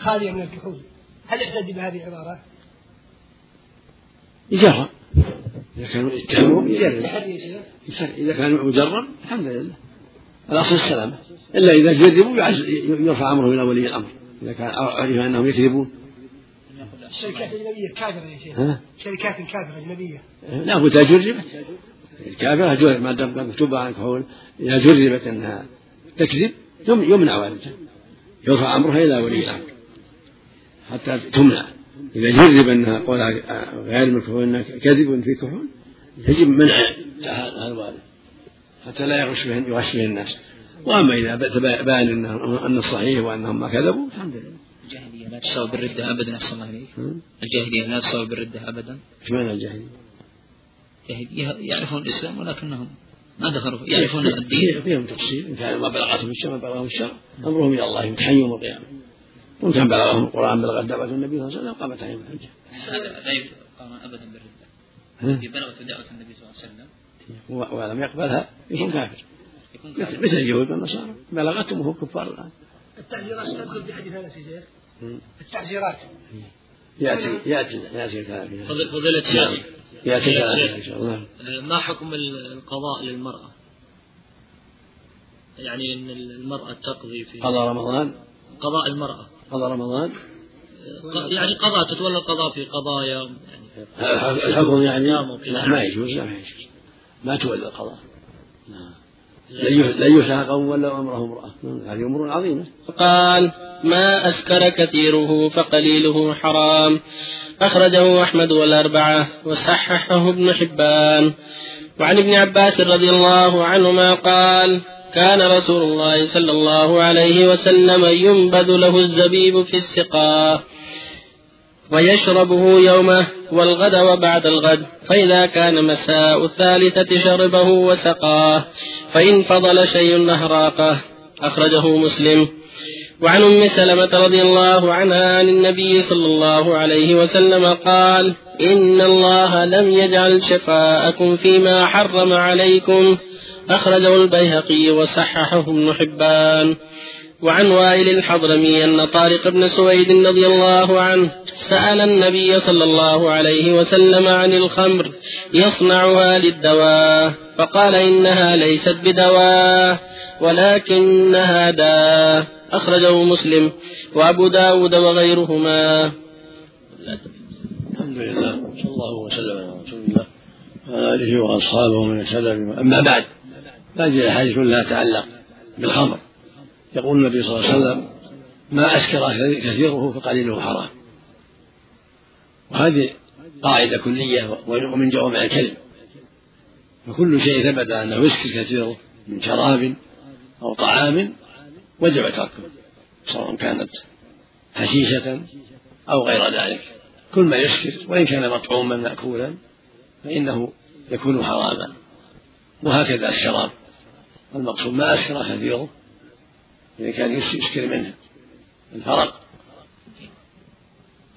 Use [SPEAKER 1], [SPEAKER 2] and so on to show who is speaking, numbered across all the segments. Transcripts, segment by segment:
[SPEAKER 1] خالية من الكحول. هل يعتد بهذه العبارة؟
[SPEAKER 2] يجرب. إذا كانوا يتهمون يجرب. إذا كان مجرب الحمد لله. الأصل السلامة. إلا إذا جربوا يرفع أمره إلى ولي الأمر. إذا كان عرف أنهم يكذبون.
[SPEAKER 1] الشركات الأجنبية كافرة يا شيخ. شركات كافرة أجنبية.
[SPEAKER 2] لا بد جربت؟ الكافرة ما دام مكتوب عن كحول إذا جربت أنها تكذب يمنع والدها يرفع أمرها إلى ولي الأمر. حتى تمنع. إذا جرب أنها قول غير مكحول أنها كذب في كحول يجب منع هذا الوالد حتى لا يغش به يغش به الناس. وأما إذا بأن أن الصحيح وأنهم ما كذبوا الحمد لله.
[SPEAKER 3] الجاهلية لا تساوي بالردة ابدا أحسن الله إليك. الجاهلية لا تساوي بالردة ابدا.
[SPEAKER 2] إيش معنى الجاهلية؟
[SPEAKER 3] يعرفون الإسلام ولكنهم ما دخلوا يعرفون الدين.
[SPEAKER 2] فيهم تفصيل إن كان ما بلغتهم الشر ما بلغهم الشر أمرهم إلى الله يوم القيامة. وإن كان بلغهم القرآن بلغت دعوه النبي صلى الله عليه وسلم قامت عليهم الحجه
[SPEAKER 3] هذا لا يقام أبدا بالرده إذا بلغت دعوة النبي صلى الله عليه وسلم.
[SPEAKER 2] ولم يقبلها يكون كافر. مثل اليهود والنصارى. بلغتهم وهم كفار الآن.
[SPEAKER 1] التعزيرات تدخل في حديث هذا يا شيخ. التعزيرات
[SPEAKER 2] ياتي ياتي يأتي الكلام.
[SPEAKER 3] فضيلة الشيخ.
[SPEAKER 2] يأتي الكلام إن شاء الله.
[SPEAKER 3] ما حكم القضاء للمرأة؟ يعني إن المرأة تقضي في
[SPEAKER 2] قضاء رمضان؟
[SPEAKER 3] قضاء المرأة.
[SPEAKER 2] قضاء رمضان؟
[SPEAKER 3] يعني قضاء تتولى القضاء في قضايا يعني
[SPEAKER 2] الحكم يعني ما يجوز لا ما يجوز. ما تولى القضاء. نعم. لن يسعى قوم ولا أمره امرأة. هذه أمور عظيمة.
[SPEAKER 4] قال ما أسكر كثيره فقليله حرام. أخرجه أحمد والأربعة وصححه ابن حبان. وعن ابن عباس رضي الله عنهما قال كان رسول الله صلى الله عليه وسلم ينبذ له الزبيب في السقاء ويشربه يومه والغد وبعد الغد فإذا كان مساء الثالثة شربه وسقاه فإن فضل شيء أهراقه أخرجه مسلم. وعن أم سلمة رضي الله عنها عن النبي صلى الله عليه وسلم قال إن الله لم يجعل شفاءكم فيما حرم عليكم أخرجه البيهقي وصححه ابن حبان. وعن وائل الحضرمي أن طارق بن سويد رضي الله عنه سأل النبي صلى الله عليه وسلم عن الخمر يصنعها للدواء فقال إنها ليست بدواء ولكنها داء. أخرجه مسلم وأبو داود وغيرهما.
[SPEAKER 2] الحمد لله صلى الله وسلم على رسول الله وعلى آله وأصحابه من سلم أما بعد هذه الأحاديث كلها تتعلق بالخمر. يقول النبي صلى الله عليه وسلم ما أسكر كثيره فقليله حرام. وهذه قاعدة كلية ومن جوامع الكلم. فكل شيء ثبت أنه يسكر كثيره من شراب أو طعام وجب تركه سواء كانت حشيشة أو غير ذلك. كل ما يسكر وإن كان مطعوما مأكولا فإنه يكون حراما. وهكذا الشراب. المقصود ما أسكر كثيره إذا كان يسكر منه. الفرق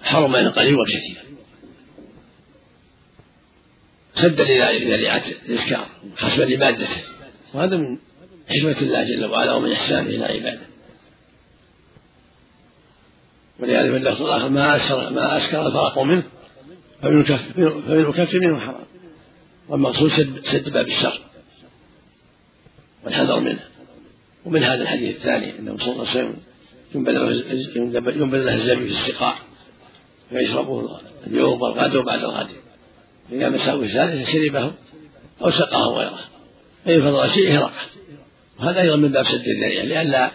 [SPEAKER 2] حرم من القليل والكثير سدا لذريعة الإسكار حسبا لمادته وهذا من حكمة الله جل وعلا ومن إحسانه إلى عباده. ولهذا في اللفظ الآخر ما أسكر ما أسكر الفرق منه فمن يكفر منه حرام. والمقصود سد باب الشر. والحذر منه. ومن هذا الحديث الثاني انه صلى الله عليه وسلم ينبذ له الزبيب في السقاء فيشربه اليوم والغد وبعد الغد. إذا مساء الثالثة شربه أو سقاه غيره فإن فضل شيء إهراقه. وهذا أيضا من باب سد الذريعة لئلا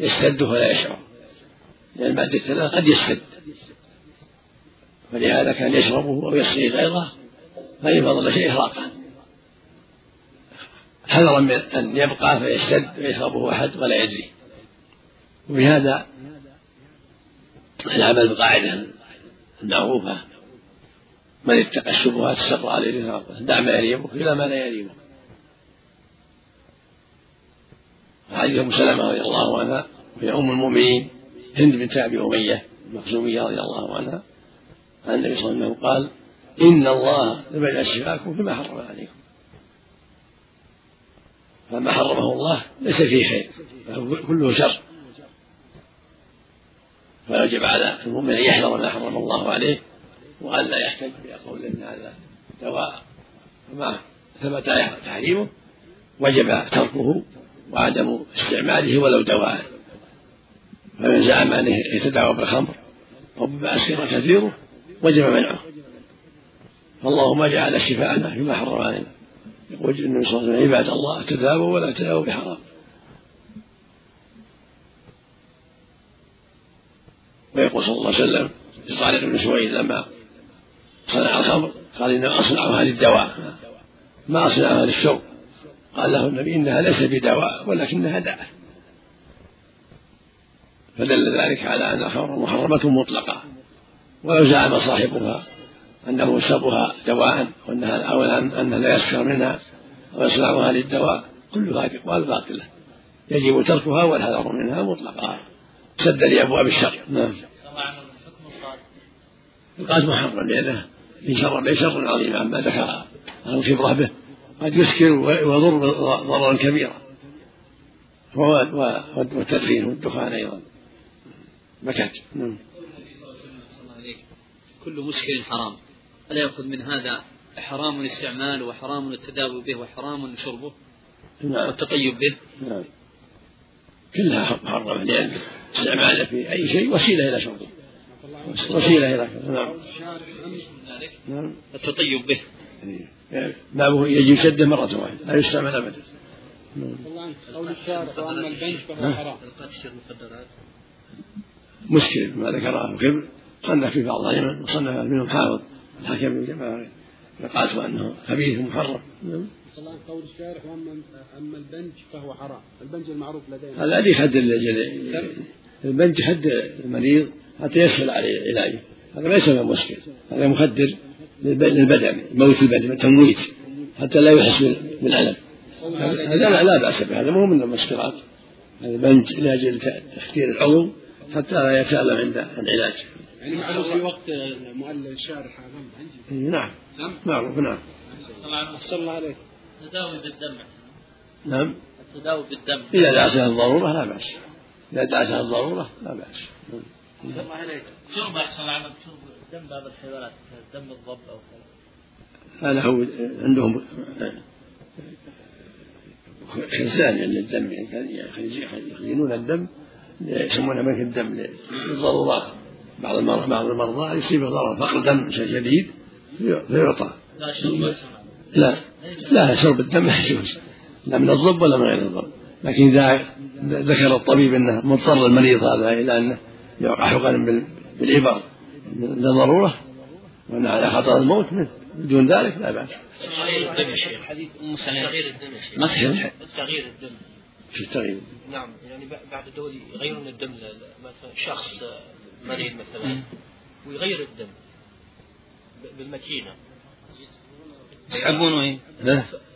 [SPEAKER 2] يستد ولا يشعر. لأن بعد الثلاثة قد يستد. فلهذا كان يشربه أو يسقي غيره فإن فضل شيء إهراقه. حذرا من أن يبقى فيشتد ويشربه أحد ولا يدري وبهذا العمل بالقاعدة المعروفة من اتقى الشبهات استقر عليه دع ما يريبك إلى ما لا يريبك حديث أم سلمة رضي الله عنها وهي أم المؤمنين هند بنت أبي أمية المخزومية رضي الله عنها عن النبي صلى الله عليه وسلم قال إن الله لم يجعل شفاكم فيما حرم عليكم. فما حرمه الله ليس فيه خير كله شر. فيجب على المؤمن أن يحذر ما حرم الله عليه وأن لا يحتج بقول إن هذا دواء. فما ثبت تحريمه وجب تركه وعدم استعماله ولو دواء. فمن زعم أنه يتداوى بالخمر أو بما أسكر كثيره وجب منعه. فالله جعل شفاءنا فيما حرم علينا. يقول النبي صلى الله عليه وسلم عباد الله تداووا ولا تداووا بحرام. ويقول صلى الله عليه وسلم لصالح بن سويد لما صنع الخمر قال إنما أصنعها للدواء ما أصنعها للشرب قال له النبي إنها ليس بدواء ولكنها داء. فدل ذلك على أن الخمر محرمة مطلقة. ولو زعم صاحبها أنه يشربها دواء وأنها أو أنها لا يسكر منها أو يصنعها للدواء. كل هذه أقوال باطلة يجب تركها والحذر منها مطلقا. سدا لأبواب الشر. نعم. القاتل محرم لأنه إن شر به شر عظيم عما ذكر. الخبرة به قد يسكر ويضر ضررا كبيرا. والتدخين والدخان أيضا. مكت نعم.
[SPEAKER 3] كل مسكر حرام. ألا يأخذ من هذا حرام الاستعمال وحرام التداوي به وحرام شربه
[SPEAKER 2] نعم.
[SPEAKER 3] والتطيب به؟
[SPEAKER 2] نعم. كلها محرمة لأن استعماله في أي شيء وسيلة إلى شربه. وسيلة إلى نعم.
[SPEAKER 3] نعم. التطيب به.
[SPEAKER 2] يعني بابه يجب شده مرة واحدة. لا يستعمل أبدا.
[SPEAKER 5] قول الشارع وأما البنج فهو حرام
[SPEAKER 2] مشكل ما ذكره الخبر صنف في بعض الأئمة وصنف منهم حافظ الحكم بن جماعة. فقالت أنه خبيث محرم نعم.
[SPEAKER 5] قول الشارع وأما أما البنج فهو حرام، البنج المعروف لدينا.
[SPEAKER 2] هذا يخد البنج يخد المريض حتى يسهل عليه علاجه. هذا ليس من مشكل هذا مخدر للبدن موت البدن تمويت حتى لا يحس بالألم. هذا لا, لا بأس به. هذا مو من المسكرات البنج لأجل تخدير العضو حتى لا يتألم عند العلاج
[SPEAKER 5] يعني معروف في وقت مؤلف الشارع هذا.
[SPEAKER 2] نعم. نعم. معروف نعم
[SPEAKER 5] أحسن الله عليك.
[SPEAKER 3] التداوي بالدم.
[SPEAKER 2] نعم.
[SPEAKER 3] التداوي بالدم.
[SPEAKER 2] إذا دعتها الضرورة لا بأس. إذا دعتها الضرورة لا بأس.
[SPEAKER 3] الله عليك. شرب أحسن العمل شرب دم بعض الحيوانات؟ دم الضب أو كذا.
[SPEAKER 2] هذا هو عندهم خزان يعني الدم. يعني يخزنون الدم يسمونه ملك الدم للضرورات بعض المرضى بعض المرضى يصيبه ضرر فقر دم شديد فيعطى.
[SPEAKER 3] لا شرب
[SPEAKER 2] لا. لا. شرب. الدم لا يجوز. لا من الضب ولا من غير الضب لكن إذا ذكر الطبيب أنه مضطر المريض هذا إلى أنه يوقع حقنا بالإبر. لضرورة وأن على خطر الموت منه بدون ذلك لا بأس.
[SPEAKER 3] حديث أم سلمة. تغيير الدم مسح تغيير الدم.
[SPEAKER 2] في التغيير
[SPEAKER 6] نعم يعني بعد الدول يغيرون الدم مثلا شخص مريض مثلا ويغير الدم بالماكينة.
[SPEAKER 3] يسحبونه اي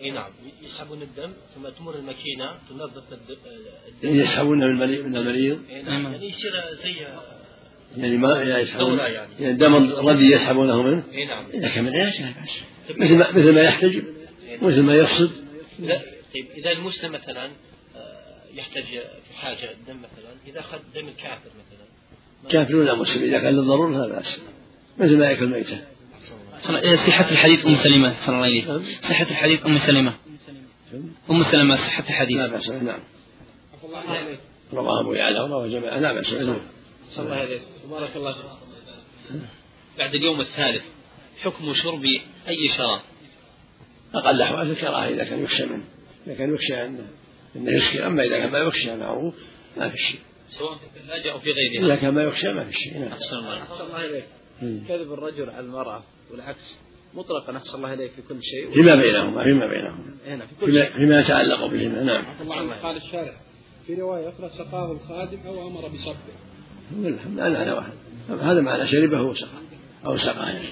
[SPEAKER 6] إي نعم يسحبون الدم ثم تمر الماكينة تنظف الدم.
[SPEAKER 2] يعني يسحبونه من المريض من المريض.
[SPEAKER 6] نعم يعني يصير زي
[SPEAKER 2] يعني ما يسحبون.
[SPEAKER 6] يعني.
[SPEAKER 2] يعني الدم الردي يسحبونه منه؟
[SPEAKER 6] إي نعم.
[SPEAKER 2] إذا كان من لا بأس مثل ما مثل ما يحتجم. مثل ما يقصد
[SPEAKER 6] لا طيب إذا المسلم مثلا يحتاج في حاجة الدم مثلا إذا أخذ دم الكافر مثلا
[SPEAKER 2] كافر ولا مسلم إذا كان للضروره لا بأس. مثل ما ياكل ميته
[SPEAKER 3] صحة الحديث أم سلمة؟ صلى الله عليه وسلم. صحة الحديث أم سلمة؟ أم سلمة صحة الحديث.
[SPEAKER 2] لا بأس. نعم. رواه أبو يعلى ورواه جماعة. لا بأس. نعم.
[SPEAKER 6] صلى الله عليه بارك الله فيك.
[SPEAKER 3] بعد اليوم الثالث حكم شرب أي شراب؟
[SPEAKER 2] أقل أحوال الكراهة إذا كان يخشى منه. إذا كان يخشى أنه أنه يسكر أما إذا كان ما يخشى معروف ما في شيء.
[SPEAKER 3] سواء في الثلاجة أو في غيرها.
[SPEAKER 2] إذا كان ما يخشى ما في شيء. نعم.
[SPEAKER 3] أحسن الله
[SPEAKER 6] أحسن الله إليك. كذب الرجل على المرأة والعكس. مطلقا أحسن الله إليك في كل شيء.
[SPEAKER 2] فيما بينهما فيما بينهما.
[SPEAKER 6] هنا في كل
[SPEAKER 2] فيما,
[SPEAKER 6] شيء.
[SPEAKER 2] فيما يتعلق بهما. نعم.
[SPEAKER 5] الله عنه. قال الشارع في رواية أخرى سقاه الخادم أو أمر بصبه
[SPEAKER 2] الحمد لله على واحد. هذا معنى شربه وسقى أو سقاه. يعني.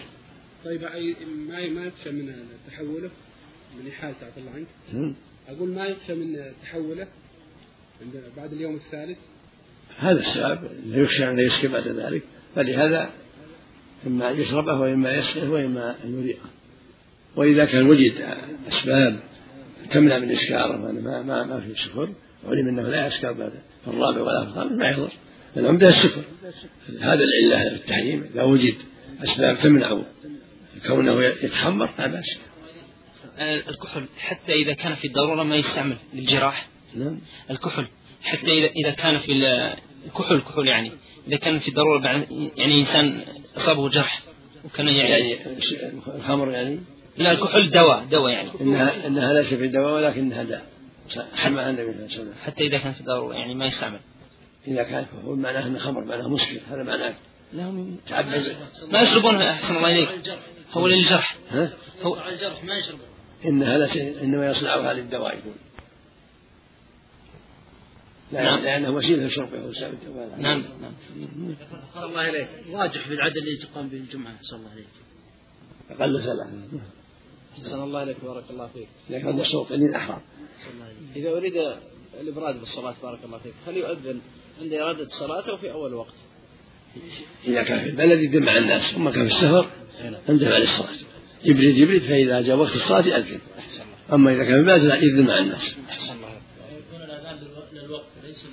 [SPEAKER 5] طيب أي- ما ما يخشى من تحوله؟ من إحالة عفى الله عنك.
[SPEAKER 2] نعم.
[SPEAKER 5] أقول ما يخشى من تحوله عند بعد اليوم الثالث؟
[SPEAKER 2] هذا السبب لا يخشى أن يسكر بعد ذلك فلهذا إما أن يشربه وإما يسكر وإما أن يريقه. وإذا كان وجد أسباب تمنع من إسكاره وأنا ما ما ما في سكر علم أنه لا يسكر بعد في الرابع ولا في الخامس ما يضر العمدة السكر. هذا العلة في التحريم إذا وجد أسباب تمنع كونه يتخمر لا بأس.
[SPEAKER 3] الكحل حتى إذا كان في الضرورة ما يستعمل للجراح.
[SPEAKER 2] نعم.
[SPEAKER 3] الكحل حتى إذا إذا كان في ال- الكحول الكحول يعني. إذا كان في ضرورة بعد يعني إنسان أصابه جرح وكان يعني,
[SPEAKER 2] يعني الخمر يعني؟
[SPEAKER 3] لا الكحول دواء دواء يعني.
[SPEAKER 2] انها إنها ليس في دواء ولكنها داء. سمعها النبي صلى الله عليه وسلم.
[SPEAKER 3] حتى إذا كان في ضرورة يعني ما يستعمل.
[SPEAKER 2] إذا كان كحول معناه إنه خمر معناه مسكر هذا معناه
[SPEAKER 3] لهم
[SPEAKER 2] تعبد.
[SPEAKER 3] ما يشربونها أحسن الله إليك. هو للجرح.
[SPEAKER 2] ها؟
[SPEAKER 3] هو
[SPEAKER 1] على الجرح ما يشربه
[SPEAKER 2] إنها ليس إنما يصنعها للدواء يقول.
[SPEAKER 3] نعم.
[SPEAKER 2] لأنه وسيلة لشربه وسائل الدواء
[SPEAKER 3] نعم. نعم.
[SPEAKER 1] صلى الله عليك. راجح في العدد اللي تقام به الجمعة صلى الله عليك.
[SPEAKER 2] أقل ثلاثة
[SPEAKER 1] صلى الله عليك بارك الله فيك.
[SPEAKER 2] لكن هذا الصوت
[SPEAKER 1] الله عليك. إذا أريد الإبراد بالصلاة بارك الله فيك. هل يؤذن عند إرادة الصلاة أو في أول وقت؟
[SPEAKER 2] إذا كان في البلد يدم مع الناس أما كان في السفر عنده على الصلاة. يبرد يبرد فإذا جاء وقت الصلاة ياذن أما إذا كان في البلد لا يذن مع الناس.
[SPEAKER 1] أحسن الله
[SPEAKER 6] يكون الأذان للوقت ليس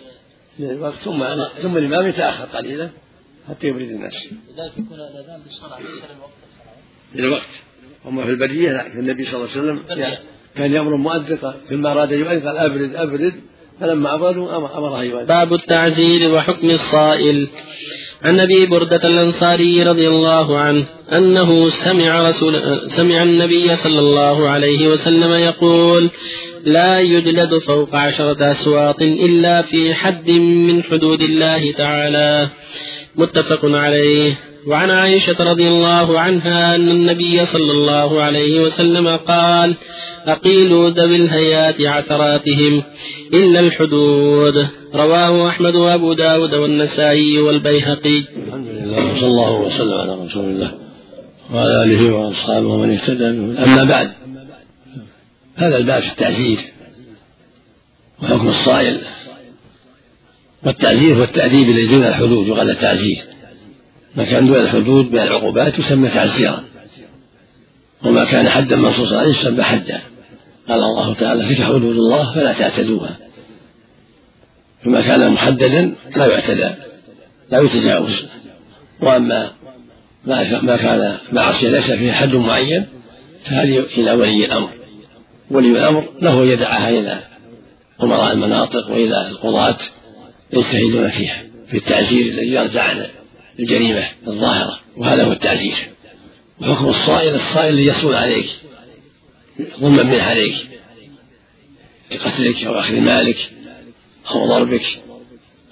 [SPEAKER 2] للوقت ثم ثم الإمام يتأخر قليلا حتى يبرد الناس.
[SPEAKER 6] لذلك يكون الأذان بالصلاة ليس للوقت
[SPEAKER 2] للوقت. أما في البريه لا النبي صلى الله عليه وسلم كان يأمر المؤذن قال كلما أراد أن يؤذن قال ابرد ابرد فلما أبردوا أمر- امره يؤذن.
[SPEAKER 4] باب التعزير وحكم الصائل. عن أبي بردة الأنصاري رضي الله عنه أنه سمع رسول سمع النبي صلى الله عليه وسلم يقول لا يجلد فوق عشره اسواط إلا في حد من حدود الله تعالى. متفق عليه. وعن عائشة رضي الله عنها أن النبي صلى الله عليه وسلم قال أقيلوا ذوي الهيات عثراتهم إلا الحدود رواه أحمد وأبو داود والنسائي والبيهقي.
[SPEAKER 2] الحمد لله وصلى الله وسلم على رسول الله وعلى آله وأصحابه ومن اهتدى أما بعد هذا الباب في التعزير وحكم الصائل والتعزير هو الذي دون الحدود يقال التعزير. ما كان دون الحدود من العقوبات يسمى تعزيرا. وما كان حدا منصوصا عليه يسمى حدا. قال الله تعالى تلك حدود الله فلا تعتدوها. فما كان محددا لا يعتدى لا يتجاوز. وأما ما كان معصية ليس فيه حد معين فهذه إلى ولي الأمر. ولي الأمر له يدعها إلى أمراء المناطق وإلى القضاة يجتهدون فيها في التعزير الذي يرجع عن الجريمة الظاهرة وهذا هو التعزير. وحكم الصائل الصائل الذي يصول عليك ظلما منه عليك بقتلك أو أخذ مالك أو ضربك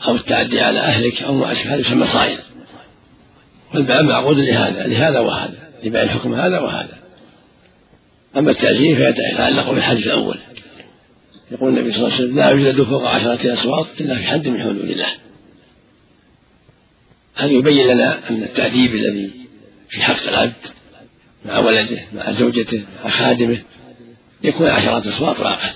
[SPEAKER 2] أو التعدي على أهلك أو ما أشبه هذا يسمى صائل. والباب معقود لهذا لهذا وهذا لبيان حكم هذا وهذا. أما التعزير فيتعلق بالحديث الأول. يقول النبي صلى الله عليه وسلم لا يوجد فوق عشرة أسواط إلا في حد من حدود الله. هذا يبين لنا أن التأديب الذي في حق العبد مع ولده مع زوجته مع خادمه يكون عشرة أسواط وأقل